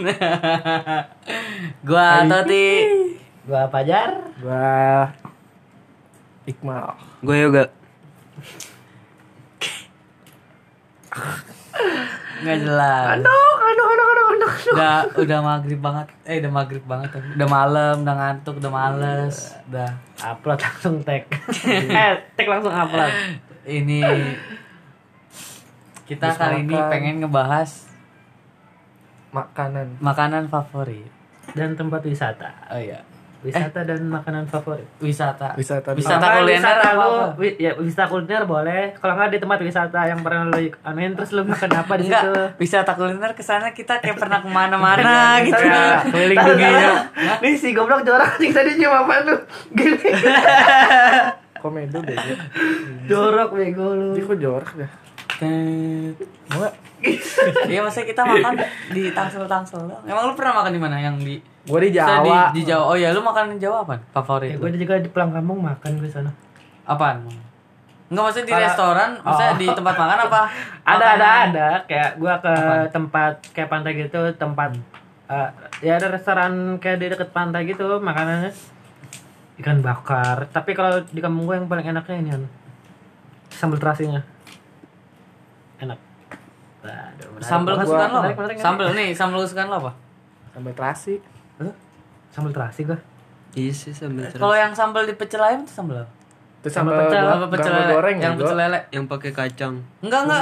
gua Toti. Gua Pajar. Gua Iqmal. Gue yoga. Nggak jelas. Aduh, aduh, aduh, aduh, aduh. Udah udah maghrib banget. Eh udah maghrib banget. Udah malam, udah ngantuk, udah males. Udah. Upload langsung tag. eh, tag langsung upload. Ini kita Habis kali ini pengen ngebahas Makanan. makanan favorit. Dan tempat wisata. Oh iya. Wisata dan makanan favorit. Wisata. Wisata. Wisata nggak kuliner wisata apa lu, apa? wi- ya wisata kuliner boleh. Kalau nggak di tempat wisata yang pernah lu anuin terus lu makan apa di situ? wisata kuliner ke sana kita kayak pernah ke mana-mana gitu. Ya, keliling dunia. Nih si goblok jorok nih tadi nyium apa lu? Gini. Komedo bego. jorok bego lu. Jadi kok jorok ya? Nggak? Iya maksudnya kita makan di Tangsel-Tangsel. Emang lu pernah makan di mana? Yang di Gua di Jawa. Di, di Jawa. Oh ya, lu makan di Jawa apa? Favorit Ya, gue juga di pulang kampung makan gue sana. Apaan? Enggak maksudnya di Kalau- restoran, maksudnya Oh. di tempat makan apa? Ada ada Makanan? ada kayak gua ke Apaan? tempat kayak pantai gitu tempat eh, ya ada restoran kayak di deket pantai gitu makanannya ikan bakar tapi kalau di kampung gue yang paling enaknya ini kan sambal terasinya enak Sambal kesukaan lo Menarik, apa? menarik, menarik. Sambal nih, sambal kesukaan lo apa? Sampai terasi. Hah? sambal terasi gua Iya sih sambil Kalau yang sambal di pecel ayam itu sambal apa? Terus Sambal sambal pecel, Sambal pecel sambal lele. goreng yang juga. pecel lele. yang pakai kacang. Enggak, enggak,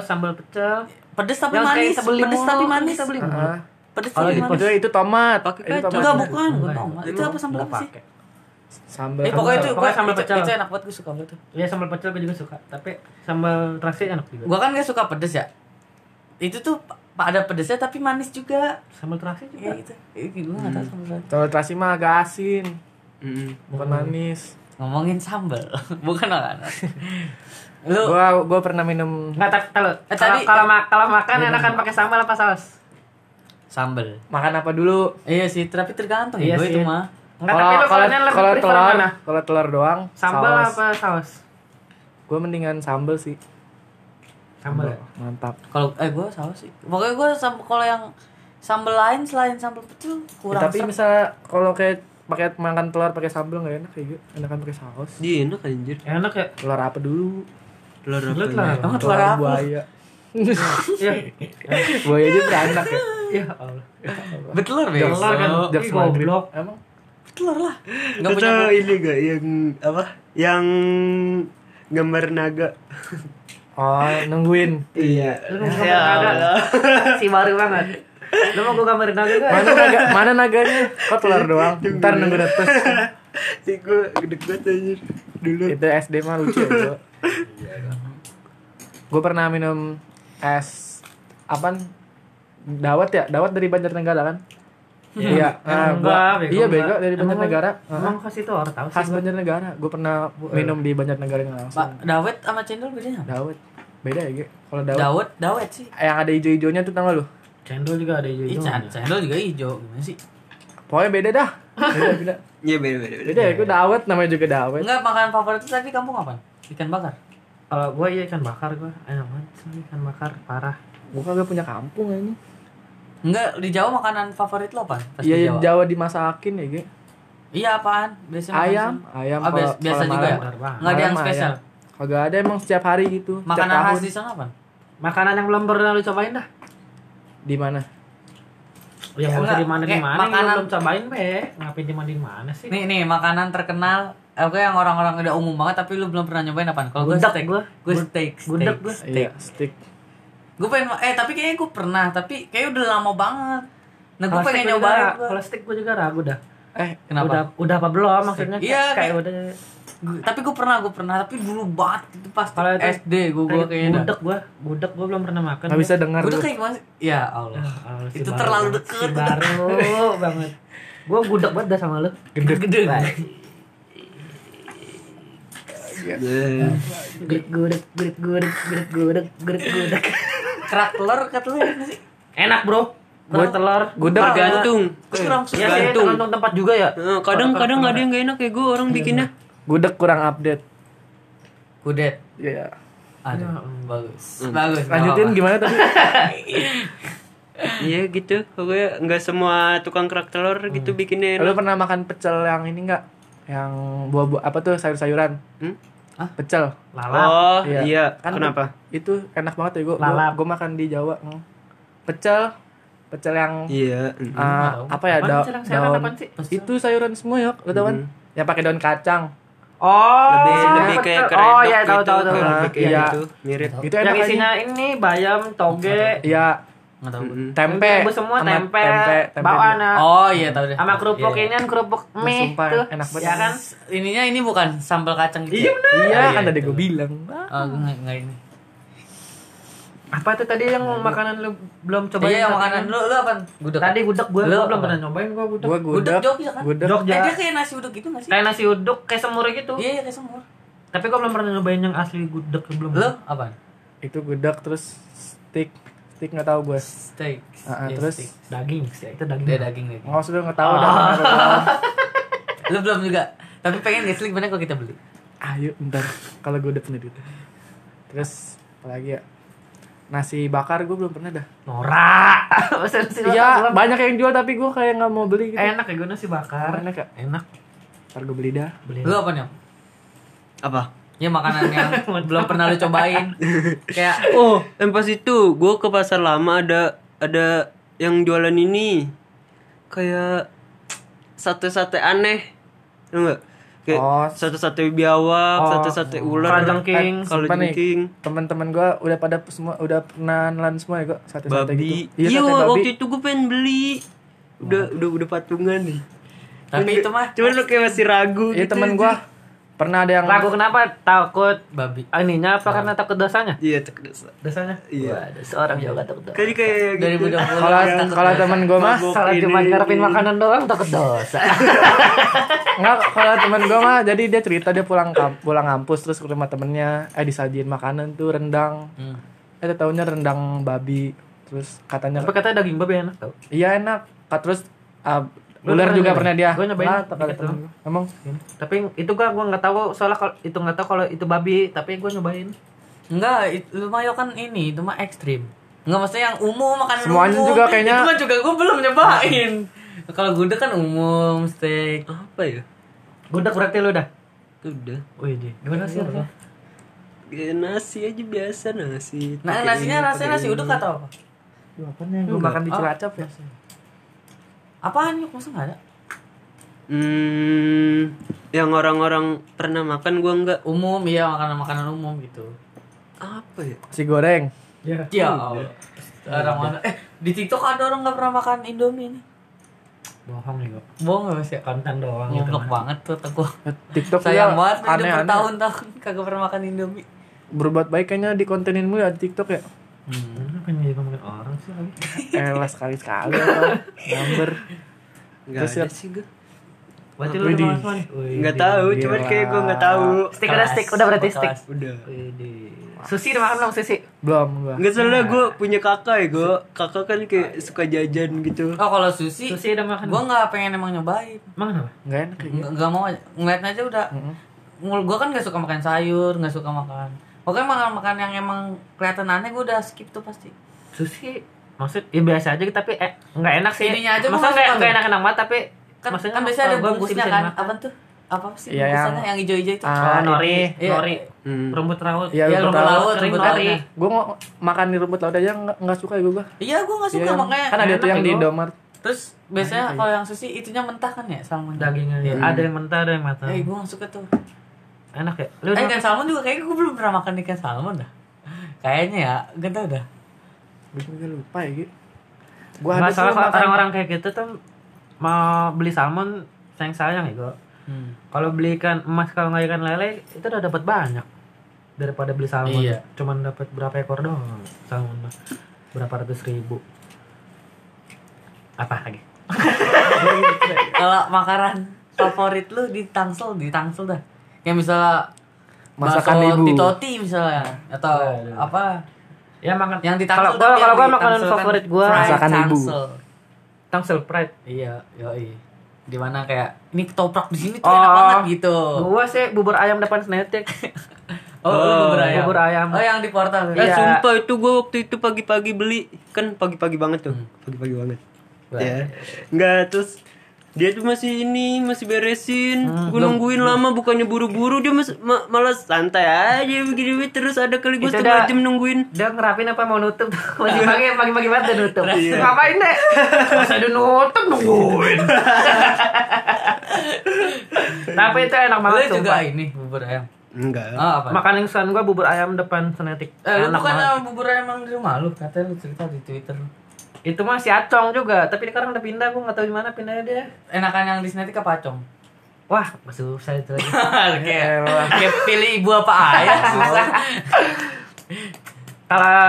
sambal pecel Pedes tapi Yang manis. sambal Pedes tapi manis. sambal limau. Ah, Pedes Kalau tapi di manis. Itu itu tomat. Pakai Itu kacang. Enggak, bukan, bukan. Itu apa sambal apa sih? Sambal. Eh pokoknya itu Pokoknya gua, sambal pecel. itu enak banget gue suka banget tuh. ya sambal pecel gue juga suka tapi sambal terasi enak juga Gua kan gak suka pedes ya. Itu tuh ada pedesnya tapi manis juga. sambal terasi juga Kayak gitu. Eh, gue gak tau sambal. Sambal terasi mah agak asin, Mm-mm. bukan manis. Ngomongin sambal, bukan makanan. Lu Gua gua pernah minum Nggak, tapi kalau Eh, kalau tadi- kalau ma- kalau makan enakan pakai sambal apa saus? sambal. makan apa dulu? Iya sih, tapi tergantung Iya ya gue sih. itu mah. Enggak, tapi kalau kalau lebih kalau telur, kalau telur doang Sambal saus. apa saus? Gua mendingan sambal sih. Sambal. ya? Mantap. Kalau eh gue saus sih. Pokoknya gue sambal kalau yang sambal lain selain sambal pecel Ya, kurang tapi serem. misalnya kalau kayak pakai makan telur pakai sambal nggak enak kayak gitu. Enakan pakai saus. Dia enak anjir. Enak ya? Telur apa dulu? Telur apa? Telur lah. Emang telur apa? buaya. Iya. buaya aja beranak ya. Ya Allah. Betelur Telur besok. kan Jaks maghrib. goblok. Emang Betelur lah. Enggak Lu punya tahu ini gak yang apa? Yang gambar naga. Oh, nungguin. Iya. Lu gambar naga? Si baru banget. Lu mau gua gambarin naga enggak? Mana naga? Mana naganya? Kok telur doang? Ntar nunggu netes. Ih, gue gede banget anjir. Dulu. Itu SD mah lucu ya, Gue pernah minum es apaan? Dawet ya? Dawet dari Banjarnegara kan? Iya. Nah, Enggak, gua- bego, Iya bego dari Banjarnegara. Emang khas itu orang tahu sih. Khas gua. Banjarnegara. Gue pernah minum di Banjarnegara langsung. Pak Dawet sama cendol bedanya? Dawet. Beda ya, Ge? Kalau dawet. Dawet, dawet sih. Yang ada hijau-hijaunya tuh tau gak lu? Cendol juga ada Ih, hijau. can- cendol juga hijau gimana sih? Pokoknya beda dah. Beda, beda. Iya beda beda beda. Beda ya, gue dawet namanya juga dawet. Enggak, makanan favorit itu tadi kampung apa? Ikan bakar. Kalau gua iya ikan bakar gua. Enak banget sih ikan bakar parah. Gue kagak punya kampung ini. Enggak, di Jawa makanan favorit lo apa? Iya, Jawa. Jawa dimasakin ya, Ge. Iya apaan? Biasanya Ayam, makan ayam Ah, biasa, juga ya? Enggak ada yang spesial. Kagak ada emang setiap hari gitu. Makanan khas di sana apa? Makanan yang belum pernah lu cobain dah. Di mana? Ya Ya, enggak. di mana di mana makanan- belum cobain be. Ngapain di mana di mana sih? Nih nih makanan terkenal Oke yang orang-orang udah umum banget tapi lu belum pernah nyobain apaan? Kalau gue steak, gue steak, gudeg steak, gua. steak. Iya, stick. Gue pengen eh tapi kayaknya gue pernah tapi kayak udah lama banget. Nah gue pengen gua. Kalau steak gua juga ragu dah. Eh, Kenapa? Udah udah apa belum maksudnya? Iya, kayak, kayak- udah Gua- tapi gue pernah, gue pernah tapi dulu banget itu pas Kalau itu- SD gue gue kayaknya. budek gua, budek gua belum pernah makan. nggak bisa dengar. Lu. kayak gimana sih? Ya Allah. Ah, Allah, si Itu baru terlalu deket. Si baru banget. Gua budek banget dah sama lu. Gede-gede. Eh, Gudeg gudeg gudeg gudeg gudeg gudeg gudeg gudeg. Kerak telur ya nggak sih? Enak, Bro. Kerak telur. Gudeg Tergantung. Gue kurang Iya sih, Tergantung. tergantung tempat juga ya. Eh, kadang-kadang ada yang gak enak ya gue orang bikinnya. Gudeg kurang update. Kudet. Iya. Aduh, bagus. Bagus. nggak Lanjutin apa-apa. gimana tadi? Iya gitu. Pokoknya nggak semua tukang kerak telur gitu bikinnya Lu enak. pernah makan pecel yang ini enggak? Yang buah-buah apa tuh sayur-sayuran? Hmm? Hah? Pecel. Lalap. Oh Iya. iya. Kan Kenapa? Itu enak banget ya gua. Gua, Lalap. gua makan di Jawa. Hmm. Pecel. Pecel yang Iya. ah, Nggak tahu. apa ya? Apaan Da- pecel yang sayuran daun. apaan sih? Itu sayuran semua ya, lu tahu kan? Yang pakai daun kacang. Oh, lebih lebih kayak pecel. keredok Oh iya tahu gitu. tahu tahu. Iya. gitu. Mirip. Itu Yang isinya ini bayam, toge, Iya, Nggak tahu. Mm-mm. tempe. Rebus semua tempe, tempe, tempe ah. Oh iya tahu deh. sama kerupuk Iya, iya. ini kerupuk mie sumpah, tuh. enak banget. Ya kan? Ininya ini bukan sambal kacang gitu. Iya, ya? bener. Iya, Oh, kan tadi itu. gua bilang. Oh, gue nggak nggak ini. Apa tuh tadi yang makanan lu belum cobain? Iya, yang makanan lu lu apa? Gudeg. Tadi gudeg gua, Lu belum pernah nyobain gua gudeg. Gua Gudeg gudeg. Jogja kan? Gudeg. Jogja. Eh, dia kayak nasi uduk gitu nggak sih? Kayak nasi uduk, kayak semur gitu. Iya, iya kayak semur. Tapi gua belum pernah nyobain yang asli gudeg belum. Lu apa? Itu gudeg terus steak. Steak enggak tahu gue. Steak. Ah, ah, Iya, terus? steak. Daging sih, itu daging. Dia daging daging. Enggak usah enggak tahu Ah. dah. mana gua. Lu belum juga. Tapi pengen gak sih gimana kalau kita beli? Ayo bentar kalau gue udah punya duit. Terus apa lagi ya? Nasi bakar gue belum pernah dah. Bakar Iya, banyak yang jual tapi gue kayak nggak mau beli gitu. Enak ya gua nasi bakar. Enak ya? Enak. Ntar gue beli dah. Beli. Lu apa nih? Apa? Ya makanan yang belum pernah lu cobain. Kayak Oh, yang pas itu gue ke pasar lama ada ada yang jualan ini kayak sate-sate aneh, Tahu nggak? Kayak Oh. sate-sate biawak, Oh. sate-sate ular, Kalajengking. kalau Sumpah nih, jengking, Teman-teman gue udah pada semua udah pernah nelan semua ya gue sate-sate babi. gitu. Iya, sate babi. waktu itu gue pengen beli. Udah udah udah patungan nih. tapi itu mah Cuman lu kayak masih ragu Iya gitu. temen gue pernah ada yang Ragu kenapa? Takut babi. ininya apa karena takut dosanya? Iya, tak dosa. Dosanya? Iya. Waduh, seorang juga takut dosa. Kali kayak gitu. 2020. kalau kalau temen gue mah ini. cuma ngarepin makanan doang takut dosa. Enggak, kalau temen gue mah jadi dia cerita dia pulang pulang kampus terus ke rumah temennya eh disajiin makanan tuh rendang. Hmm. Eh tahunya rendang babi. Terus katanya Tapi katanya daging babi enak tau. iya enak. Kat terus Lu ular juga pernah dia. Gua nyobain doang. gua. Emang Tapi itu gua gua nggak tahu soalnya kalau itu nggak tahu kalau itu babi, tapi gua nyobain. Enggak, itu lu mah yo kan ini, itu mah ekstrim. Enggak maksudnya yang umum makanan Semuanya umum. juga kayaknya- Itu mah juga gue belum nyobain. Kalau gudeg kan umum, steak. Apa ya? Gudeg berarti lu dah. Udah. Wih, deh. Gimana sih nasi aja biasa nasi. Nah, nasinya rasanya nasi uduk atau apa? Yang gue makan di Oh. Cilacap ya? Apaan yuk? Masa enggak ada? Hmm, yang orang-orang pernah makan gua enggak. Umum, iya makanan-makanan umum gitu. Apa ya? Si goreng. Ya. Ya Allah. Orang mana? Eh, di TikTok ada orang nggak pernah makan Indomie nih. Bohong nih gua. Bohong nggak ya? Konten doang gitu. Ngoblok banget tuh aku. TikTok Sayang banget udah aneh-aneh. bertahun-tahun kagak pernah makan Indomie. Berbuat baik kayaknya di kontenin mulu ya di TikTok ya. Hmm. Kenapa pengen jadi ngomongin orang sih lagi? Eh sekali sekali apa? Number. Enggak Terus ada sih gua. Berarti lu udah nih? Enggak tahu, cuman kayak gua enggak tahu. Stick udah stick, udah berarti stick. Udah. Susi udah makan belum susi? Belum gua. Enggak salah gua punya kakak ya, gua. Kakak kan kayak suka jajan gitu. Oh kalau sushi, Susi udah makan. gua nggak pengen emang nyobain. Emang kenapa? Enggak enak. Nggak nggak mau ngeliat aja udah. Gua kan nggak suka makan sayur, nggak suka makan. Pokoknya makan makan yang emang kelihatan aneh gua udah skip tuh pasti. Susi maksud ya biasa aja tapi eh nggak enak sih. Ininya aja Maksudnya nggak nggak suka nggak tuh. enak-enak banget tapi Kan, maksudnya kan biasanya ada bungkusnya kan. Apa tuh? Apa sih Iya, bungkusannya yang- yang hijau-hijau itu? Ah, Oh, nori, Iya. nori. Hmm. Rumput laut. Iya, Iya, rumput rumput laut. rumput nori. laut. Gua mau makan di rumput laut aja nggak nggak suka ya gua. Iya, gua nggak suka Iya, makanya. kan ada enak tuh yang ya, di. Indomaret. Terus biasanya Enak, kalau yang sushi itunya mentah kan ya salmon. Dagingnya Iya. ada yang mentah, ada yang matang. Eh, gua nggak suka tuh. Enak ya? Lu Eh, udah ikan salmon juga kayaknya gua belum pernah makan ikan salmon dah. Kayaknya ya, gak tau dah. Gua juga lupa ya gitu. Gua Nggak ada salah kalau orang-orang kayak gitu tuh mau beli salmon sayang-sayang ya gua. Hmm. Kalau beli ikan emas kalau nggak ikan lele itu udah dapat banyak daripada beli salmon. Iya. Cuman dapat berapa ekor doang salmon mah. Berapa ratus ribu. Apa lagi? Kalau makanan favorit lu di Tangsel, di Tangsel dah. Kayak misalnya Masakan ibu. Titoti misalnya atau Waduh. apa Ya makan yang di kalau gua kalau gua makanan kan favorit gua Masakan ibu. Tangsel. Pride. Iya, yoi. Di mana kayak ini ketoprak di sini tuh Oh. enak banget gitu. Gua sih bubur ayam depan Snetik. Oh, lu bubur ayam. Bubur ayam. Oh, yang di portal. Eh Iya. sumpah itu gue waktu itu pagi-pagi beli kan pagi-pagi banget tuh pagi-pagi banget ya nggak terus dia tuh masih ini masih beresin. Gue nungguin lama bukannya buru-buru dia mas, ma- malah santai aja begini terus ada kali gue setengah jam nungguin. Dia ngerapin apa mau nutup Masih pagi pagi-pagi banget udah nutup. Ngapain deh Masa udah nutup nungguin. Tapi itu enak Lu banget juga sumpah. ini bubur ayam. enggak. Oh, apa? Makan instan gua bubur ayam depan senetik. Eh, lu Enak bukan banget. yang bubur ayam yang di rumah lu, katanya lu cerita di Twitter. Itu masih acong juga Tapi sekarang udah pindah Gua gak tahu di mana pindahnya dia Enakan yang di Snetik apa acong? Wah susah itu lagi kayak, kayak pilih ibu apa ayah susah. Kalau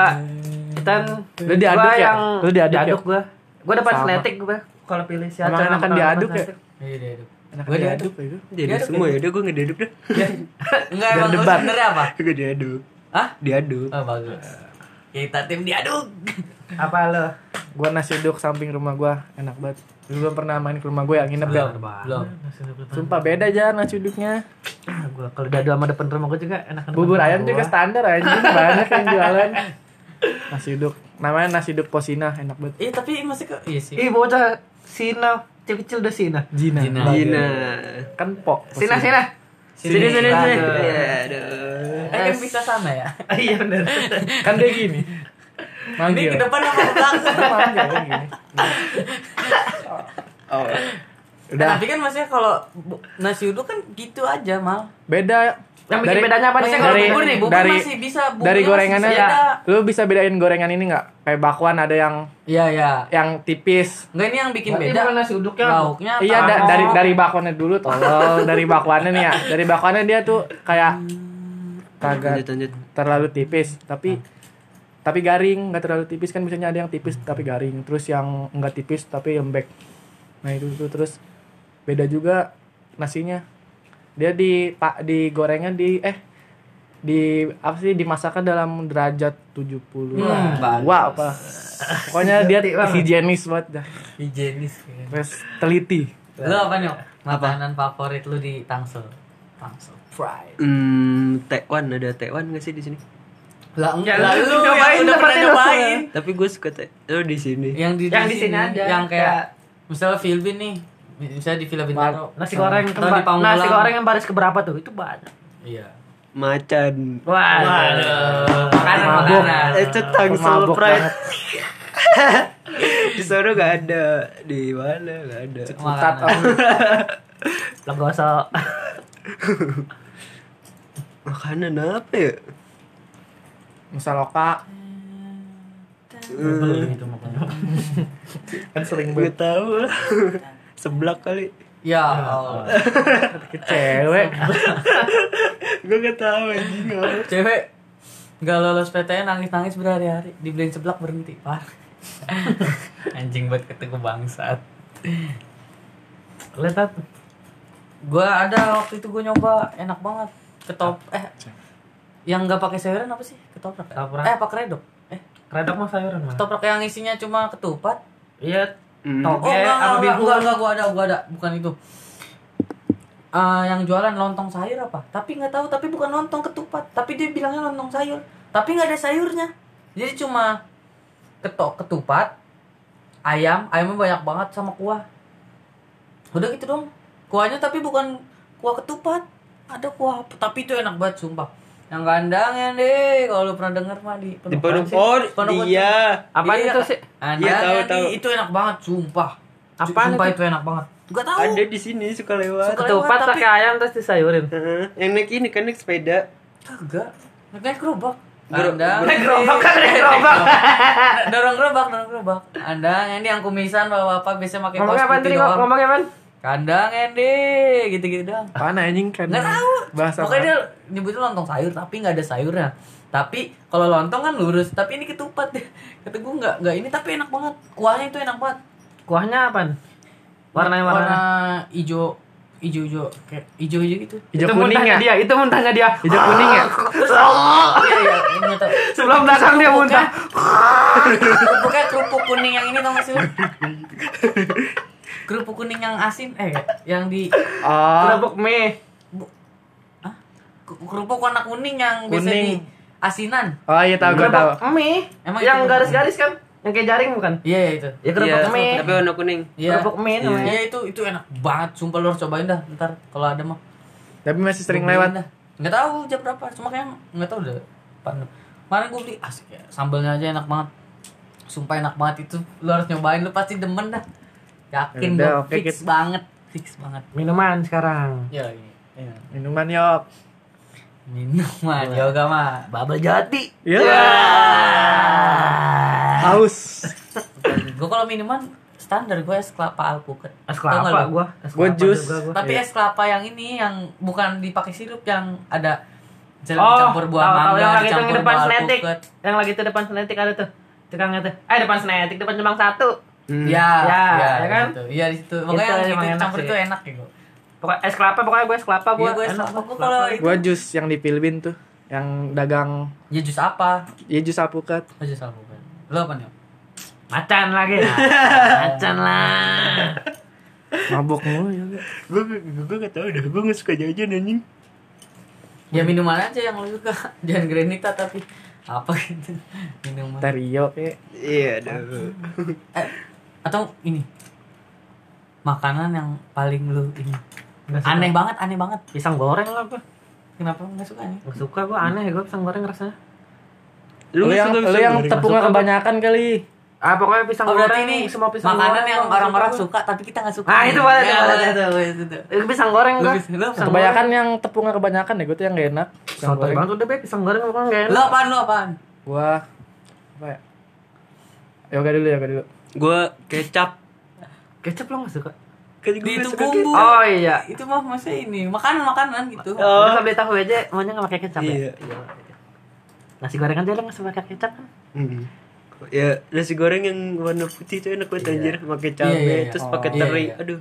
kita Lu diaduk ya? Lu diaduk ya? diaduk gua Gua depan Sama. senetik gua Kalau pilih si acong enakan diaduk ya? Iya, dia itu. Enak Gua diaduk itu. jadi semua ya udah gue ngedaduk dah Enggak emang lu debat. sebenarnya apa? gue diaduk Hah? diaduk Oh, bagus. Kita tim diaduk. Apa lo? Gua nasi uduk samping rumah gua enak banget. Lu belum pernah main ke rumah gua yang nginep ya? Belum. Sumpah beda aja nasi uduknya. Gua kalau dadu sama depan rumah gua juga enakan Bubur ayam juga standar aja banyak yang jualan. Nasi uduk. Namanya nasi uduk Posina enak banget. Iya, tapi masih ke iya sih. Ih bocah Sina Kecil-kecil udah Sina Jina. Jina. Gina Kan po. Sina Sina sini sini sini Aduh. ya aduh Eh, kan bisa sana ya. Iya bener Kan dia gini. Ini Manggil. ke depan apa ke belakang? Manggil kan gini. oh Udah. Tapi kan maksudnya kalau nasi uduk kan gitu aja, Mal. Beda. Yang bikin bedanya apa nih? Kalau Dari- bubur nih, bubur dari- masih bisa bubur Dari gorengannya beda. Lu bisa bedain gorengan ini nggak? Kayak bakwan ada yang Iya, iya. yang tipis. Enggak ini yang bikin Berarti beda. bukan nasi uduknya. Lauknya Iya da- dari dari bakwannya dulu tolol dari bakwannya nih ya dari bakwannya dia tuh kayak kagak lanjut lanjut. terlalu tipis tapi tapi garing nggak terlalu tipis kan biasanya ada yang tipis tapi garing terus yang nggak tipis tapi lembek. Nah itu tuh terus beda juga nasinya. Dia di pak di gorengnya di eh di apa sih dimasakkan dalam derajat 70 Hmm, bagus. wah apa? Pokoknya dia higienis banget dah. Higienis. terus teliti. Lu apa nih? Makanan favorit lu di Tangsel? Tangsel. Fried. hmm Taiwan ada Taiwan nggak sih di sini Lah enggak lu lu nyobain yang udah pernah nyobain. tapi gue suka Taiwan oh di sini Yang di Yang di sini ada. Yang kayak misalnya Philbin nih. Misalnya di Villa Bintaro. Nasi goreng Atau tempat nasi goreng yang baris keberapa tuh? Itu banyak. Iya. macan Wah. Waduh, makanan Mabuk. makanan. itu tangsel banget. di sana gak ada di mana gak ada Makanan. om. Legosok. makanan apa ya? Musaloka Belum itu makanya. kan sering gue tahu. Lah seblak kali. Ya Allah. ke cewek. Gue gak tahu anjing apa. Cewek nggak lolos PTN nangis-nangis berhari-hari. Dibeliin seblak berhenti par anjing buat ketemu bangsat. Lihat Tat. Gua ada waktu itu gua nyoba enak banget. Ketop eh yang nggak pakai sayuran apa sih? Ketoprak ya? Ketoprak. eh apa kredok eh Redok mah sayuran mah. ketoprak yang isinya cuma ketupat? Iya. Oh Toge enggak apa enggak, enggak, enggak, enggak, gua ada gua ada. Bukan itu. Eh, yang jualan lontong sayur apa? Tapi nggak tahu tapi bukan lontong ketupat. Tapi dia bilangnya lontong sayur. Tapi nggak ada sayurnya. Jadi cuma ketok ketupat ayam. Ayamnya banyak banget sama kuah. Udah gitu dong kuahnya tapi bukan kuah ketupat ada kuah tapi itu enak banget sumpah yang kandangnya deh kalau lu pernah denger mah di Gede. iya Apaan Iya, itu sih? Iya, tahu, tahu. itu enak banget sumpah Apaan sumpah itu? itu enak banget gak tahu ada di sini suka lewat Suka- Ketupat Tapi- pakai ayam terus disayurin. Heeh. yang naik ini kan naik sepeda Kagak. Naik gerobak. Gero- Anda Naik gerobak kan naik gerobak. dorong gerobak, dorong gerobak. Anda ini yang kumisan bawa apa biasa pakai kaos apa putih doang. ngomongnya apa? Kandang ende gitu-gitu doang. Apaan anjing kan? Nggak tahu. Bahasa Pokoknya dia nyebutnya lontong sayur tapi nggak ada sayurnya. Tapi kalau lontong kan lurus, tapi ini ketupat deh. Kata gue nggak nggak ini tapi enak banget. Kuahnya itu enak banget. Kuahnya apa? Warnanya warna. warna hijau hijau hijau kayak hijau hijau gitu. Hijau itu kuning ya? dia, itu muntahnya dia. Hijau kuning ya? Iya iya. Sebelum belakang dia muntah. Kerupuknya kerupuk kuning yang ini tau gak sih? Kerupuk kuning yang asin eh yang di Oh, Kerupuk mie. Hah? Kerupuk warna kuning yang biasa Kuning. di asinan. Oh iya tahu gue tahu. Kerupuk mie. Emang yang garis-garis kan? Yang kayak jaring bukan? Iya iya, itu. Ya kerupuk Iya, mie. tapi warna kuning. Iya. Kerupuk mie namanya. Iya itu itu enak banget. Sumpah lu harus cobain dah ntar kalau ada mah. Tapi masih sering lewat. dah. Nggak tahu jam berapa. Cuma kayak nggak tahu udah. Pan- Kemarin gue beli asik ya. Sambelnya aja enak banget. Sumpah enak banget itu. Lu harus nyobain lu pasti demen dah. Yakin Yaudah, gue oke, fix kita- banget. Fix banget. Minuman sekarang. Ya ini. Iya, Minuman yok. Minuman yoga mah. Bubble jati. Iya. Haus. gue kalau minuman standar gue es kelapa alpukat. Es Tau nggak kelapa lu? gua. Es Gua kelapa jus. juga gua. Tapi Iya. es kelapa yang ini yang bukan dipakai sirup yang ada gel Oh, dicampur buah tahu, tahu, mangga, yang lagi tuh yang dicampur depan buah senetik. alpukat. Yang lagi tuh depan senetik ada tuh. Tukangnya tuh. Eh depan senetik, depan Jembang satu. Hmm. Iya, Ya, iya, ya kan? gitu. Iya di situ. Makanya Itu gitu enak campur sih. itu enak ya gue. Pokoknya es kelapa, pokoknya gue es kelapa gua. Iya gue es enak kelapa. Gue kalau itu Gua jus yang di Pilbin tuh, yang dagang ya jus apa? ya jus alpukat. Oh, jus alpukat. Lo apa nih? Macan lagi. Macan lah. Mabok mulu ya. Gue gue gak tau dah. Gue gak suka jajan anjing. Ya minuman aja yang lo suka. Jangan granita tapi apa gitu. Minuman. Terio kayak Iya dah. Atau ini. Makanan yang paling lu ini. Nggak suka. Aneh banget, aneh banget. Pisang goreng lah gua. Kenapa enggak suka nih? Gak suka gua aneh gua pisang goreng rasanya. lu, nggak yang lu yang tepungnya gua. kebanyakan kali. Ah pokoknya pisang Oh goreng ini semua pisang makanan goreng yang gua orang-orang gua. suka tapi kita nggak suka. Ah, itu boleh, Ya, itu boleh. itu, itu, itu. Pisang goreng Lu gua. lu Kebanyakan yang tepungnya kebanyakan ya, gue tuh yang gak enak. Pisang Sotoy goreng. banget udah be pisang goreng bukan gak Lu enak. apaan lu apaan? Gua apa ya? Yoga dulu, yoga dulu. Gue kecap. Kecap lo gak suka? Kan Di gue itu suka bumbu. Oh iya. Itu mah masa ini makanan-makanan gitu. Oh. Kita beli tahu aja, maunya gak pakai kecap Iya. ya? Nasi goreng aja lo gak suka pakai kecap kan? Hmm. Ya nasi goreng yang warna putih itu enak banget anjir pakai cabai Iya, iya, iya. terus Oh, pakai iya, teri. iya. Aduh.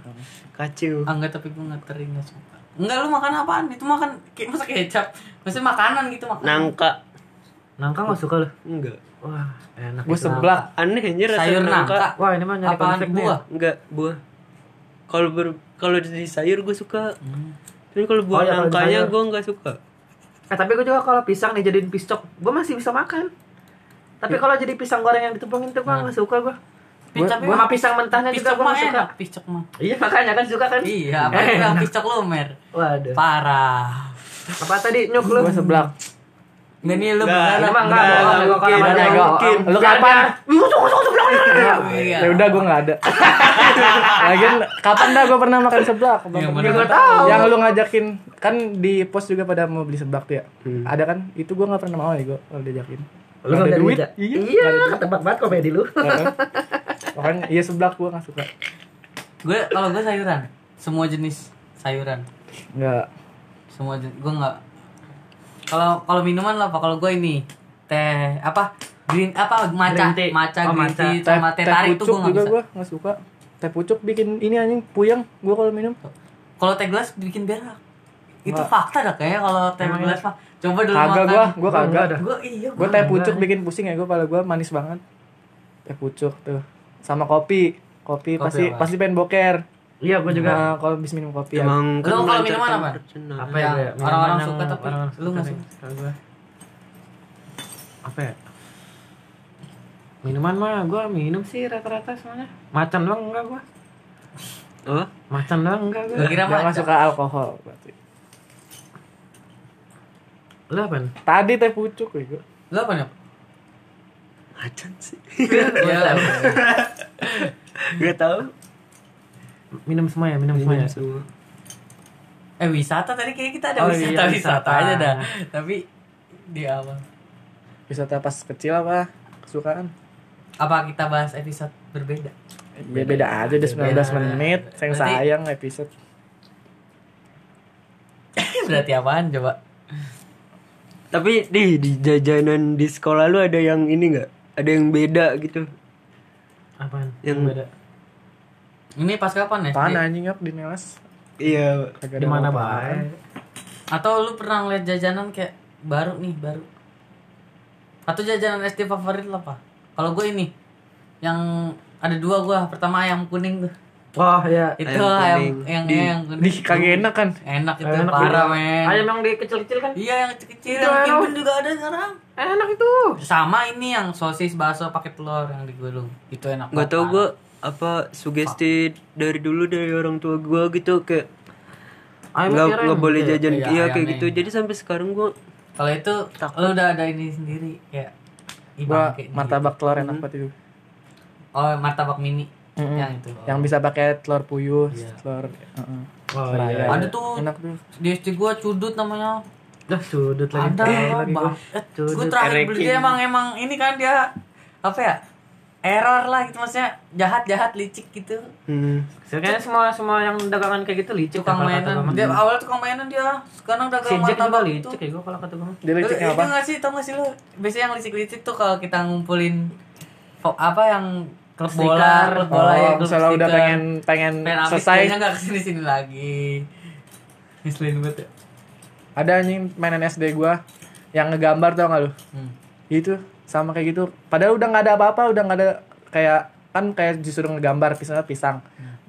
Kacau. Ah, enggak tapi gue nggak teri nggak suka. Enggak lu makan apaan? Itu makan kayak masa kecap. Maksudnya makanan gitu makan. Nangka. Nangka gak suka lo? Enggak. Wah enak. Gue seblak. Aneh anjir rasa Sayur nangka. nangka. Wah ini mah nyari Apaan konflik nih ya. buah? Enggak, buah. Kalau ber kalau di sayur gue suka. Hmm. Tapi kalau buah Oh, ya, nangkanya gue nggak suka. Eh tapi gue juga kalau pisang dijadiin piscok, gue masih bisa makan. Tapi kalau jadi pisang goreng yang ditumpangin tuh gue Nah. gak suka gue. Gua sama pisang mentahnya juga Picok gue suka. enak, picok mah. Iya makanya kan suka kan? Iya, apa itu yang picok lu, Mer? Waduh. Parah. Apa tadi nyuk lu? Gue seblak. Nggak nih lu enggak Nggak, bohong, nggak gua kalau mungkin, sama nggak dia, mungkin. bohong. Lu kapan? dia, "Ih, tunggu, tunggu, sebelah." Iya. Ya udah gue nggak ada. Lagian kapan dah gue pernah makan seblak? Iya, gua gua tahu. Yang lu ngajakin kan di pos juga pada mau beli seblak tuh ya. Hmm. Ada kan? Itu gue nggak pernah mau ya gue kalau diajakin. Lu ada duit. Iya. Iya, ketebak banget komedi lu. Makanya iya seblak gue nggak suka. Gue kalau gue sayuran, semua jenis sayuran. Nggak. Semua jenis gue nggak. Kalau kalau minuman lah? Kalau gue ini teh apa? Green apa maca Green tea. maca Oh, green tea sama teh tarik tuh gue nggak bisa. gue nggak suka. Teh pucuk bikin ini anjing puyeng gue kalau minum. Kalau teh gelas bikin berak. Itu fakta dah kayaknya kalau teh Emang gelas mah. Coba dulu Kagak gue, gue Gua kagak. dah. Gue iya. Gue gua- teh pucuk bikin pusing ya gue pada gue manis banget. Teh pucuk tuh. Sama kopi. Kopi, Kopi pasti apa? pasti pengen boker. Iya, gue juga. Nah, kalau habis minum kopi ya. Emang Lu kalau melancarkan minuman apa? apa ya? yang gue ya? orang-orang Minuman suka tapi orang-orang lu nggak nih. suka. Kalau gue. Apa ya? Minuman mah gue minum sih rata-rata semuanya. Macan doang enggak gue. Oh, Macan doang enggak gue. Gua kira Dia nggak maca. suka alkohol berarti. Lu apa? Tadi teh pucuk gue. Lu apa nih? macan sih. Iya. Gak tahu. Minum semua ya, minum semua ya. Minum semua. Eh wisata tadi kayak kita ada Oh, wisata iya, wisata wisata. aja dah. Tapi di awal. Wisata pas kecil apa? Kesukaan? Apa kita bahas episode berbeda? Ya beda aja udah 19 Beda. menit. Sayang Berarti- sayang episode. Berarti apaan coba? Tapi di di jajanan di sekolah lu ada yang ini nggak? Ada yang beda gitu? Apaan? Yang- beda. Ini pas kapan ya? Apaan anjing yok di Nelas? Iya. Di mana bae? Atau lu pernah ngeliat jajanan kayak baru nih, baru. Atau jajanan SD favorit lo apa? Kalau gue ini yang ada dua gua, pertama ayam kuning tuh. Wah, ya. Itu Ayam ayam, yang Di- yang kuning. Di kagak enak kan? Enak itu Enak parah juga. men. Ayam yang di kecil-kecil kan? Iya yang kecil-kecil Itu yang. Kimbun juga ada sekarang. Enak itu. Sama ini yang sosis bakso pakai telur yang digulung. Itu enak. nggak tahu banget. gue apa sugesti dari dulu dari orang tua gue gitu kayak Ayam nggak nggak boleh gitu ya? jajan Iya, iya kayak ayamnya gitu ini. jadi sampai sekarang gue Kalau itu lu udah ada ini sendiri Gua bangke nih. martabak telur enak banget itu. Oh, martabak mini. Mm-mm. Yang itu. Oh. Yang bisa pakai telur puyuh, Iya. telur heeh. Oh Seraya. iya. Ada tuh Enak tuh. di SD gua cudut namanya. Dah sudut lagi. Ada Eh, lagi bang. gua. Eh, Cudut. terakhir beli dia emang emang ini kan dia apa ya? Error lah gitu maksudnya jahat jahat licik gitu. hmm. Kayaknya semua semua yang dagangan kayak gitu licik Tukang mainan. gua. Dia awal tukang mainan dia. Sekarang dagang Si Jack juga martabak licik itu. ya gua kalau kata gua. Dia itu apa? nggak sih tau gak sih lu biasanya yang licik-licik tuh kalau kita ngumpulin apa yang klub bola klub bola ya Oh, klub misalnya udah pengen pengen selesai kayaknya nggak ke sini sini lagi ngeselin banget ya ada anjing mainan SD gua yang ngegambar tau gak lu? hmm. Itu sama kayak gitu. Padahal udah nggak ada apa-apa, udah nggak ada kayak kan kayak justru ngegambar pisang pisang.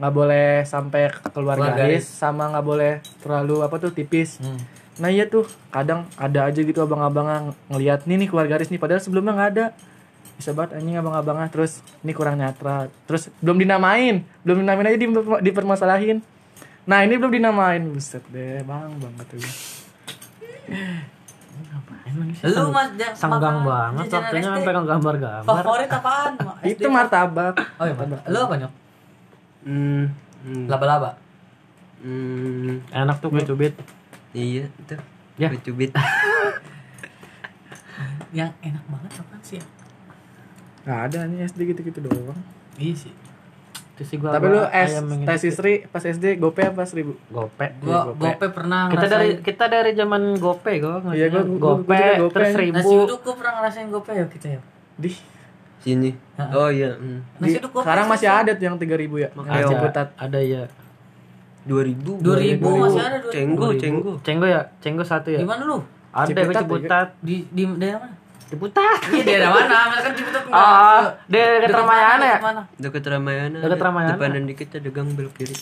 Nggak boleh sampai keluar Keluar garis, sama nggak boleh terlalu apa tuh tipis. Hmm. Nah iya tuh kadang ada aja gitu abang-abang ngelihat nih nih keluar garis nih padahal sebelumnya nggak ada. Bisa banget anjing abang-abangnya terus ini kurang nyatra. Terus belum dinamain, belum dinamain aja di- dipermasalahin. Nah ini belum dinamain, buset deh bang banget tuh. lu mas Sanggang banget waktunya SD. sampai gambar-gambar. favorit apaan? Itu martabak. oh iya martabak. lu apa nyok Hmm. hmm. laba-laba Hmm. Enak tuh kue cubit. iya itu Ya. Kue cubit yang enak banget apaan sih ya Nggak ada nih SD gitu-gitu doang. iya sih Sih gua Tapi lu gua S, tes istri pas SD gope apa seribu? gope. gua gope. gope pernah Kita ngerasain dari kita dari zaman gope gua. Iya, gua- gua- gua gope, gope. terus nasi seribu. uduk gua pernah ngerasain gope ya kita ya Di sini oh iya hmm. nasi uduk gope sekarang masih ada tuh yang 3000 ya. Makanya Yang Ada, ya. dua ribu 2000 masih ada 2000 cenggo cenggo Cenggo ya, cenggo satu ya. Gimana lu? Ada gue Ciputat. Di di daerah mana? Ciputat. Iya daerah mana? Misalkan Ciputat ke- di dekat Ramayana ya? dekat Ramayana Dekat. Ramayana. depanan dikit ada gang belok kiri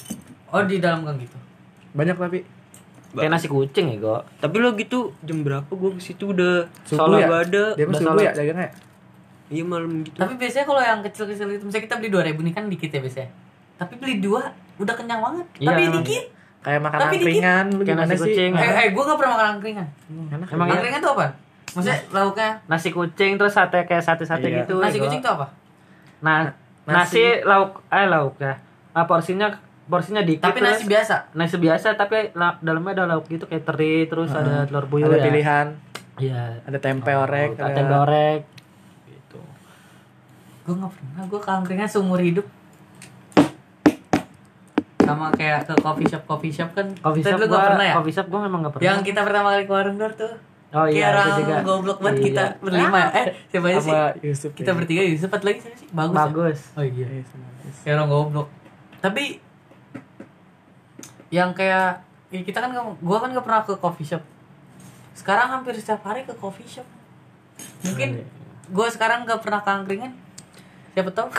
Oh di dalam gang gitu. Banyak tapi Kayak nasi kucing ya, Go. tapi lo gitu jam berapa gua ke situ udah subuh ya. ada Dia Udah subuh ya dagangnya. iya malam gitu Tapi biasanya kalau yang kecil-kecil itu misalnya kita beli 2000 nih kan dikit ya biasanya. Tapi beli dua udah kenyang banget. Iya, Tapi emang. dikit. Kayak makan Tapi lu Kayak nasi kucing. Eh, eh gua gak pernah makan angkringan. Enak. Emang ya? angkringan tuh apa? Maksudnya lauknya Nasi kucing terus sate kayak sate-sate Iya. gitu. nasi ya, Go. kucing tuh apa? Nah, Nasi. nasi, lauk eh lauk ya. Ah, porsinya porsinya dikit Tapi nasi terus- biasa. nasi biasa tapi la- dalamnya ada lauk gitu kayak teri terus ada telur puyuh Ada ya. pilihan, Iya. ada tempe orek, Ada tempe orek. Gitu. Gua gak pernah. Gua ke angkringan seumur hidup. Sama kayak ke coffee shop coffee shop kan. Coffee shop gak pernah ya. coffee shop gua memang gak pernah. Yang kita pertama kali ke warung tuh. Oh iya, Kayak orang juga. goblok banget Iya. kita berlima ya. Eh, siapa aja sih? sama Yusuf. Kita ya. bertiga Yusuf satu lagi siapa sih? Bagus. ya? Bagus. Oh iya. Iya. Kayak orang goblok. Tapi yang kayak ya kita kan gua kan gak pernah ke coffee shop. Sekarang hampir setiap hari ke coffee shop. Mungkin gua sekarang gak pernah ke angkringan. Siapa tahu?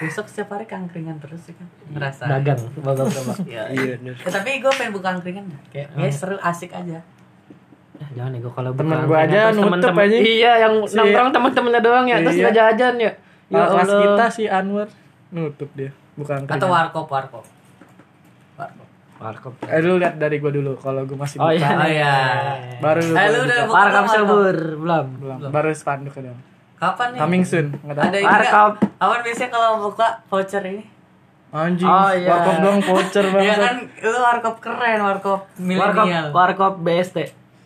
Besok setiap hari ke angkringan terus sih kan. Ngerasa. Dagang, bagus bagus. Ya, iya bener Ya, tapi gue pengen buka angkringan kayak ya seru asik aja Ya, jangan nih gua kalau Temen angkringan aja nutup anjing. Iya, yang Si- nongkrong teman-temannya doang ya. Terus Iya. nggak jajan ya. Ya Kelas kita si Anwar nutup dia, bukan atau warkop warkop warkop Warkop. Eh lu lihat dari gua dulu kalau gua masih Oh buka. iya. oh iya Baru eh, lu baru udah buka. Warkop subur belum. belum. Baru spanduk doang. kapan nih Coming soon. Ada Warkop. awan biasanya kalau buka voucher ini Anjing. Oh, iya. Warkop dong voucher Iya banget. kan lu warkop keren warkop Warkop milenial Warkop BST.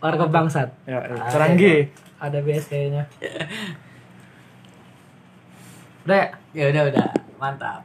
Warkop bangsat. Ya, eh, Seranggi. Ada BST-nya. Udah ya? ya udah udah mantap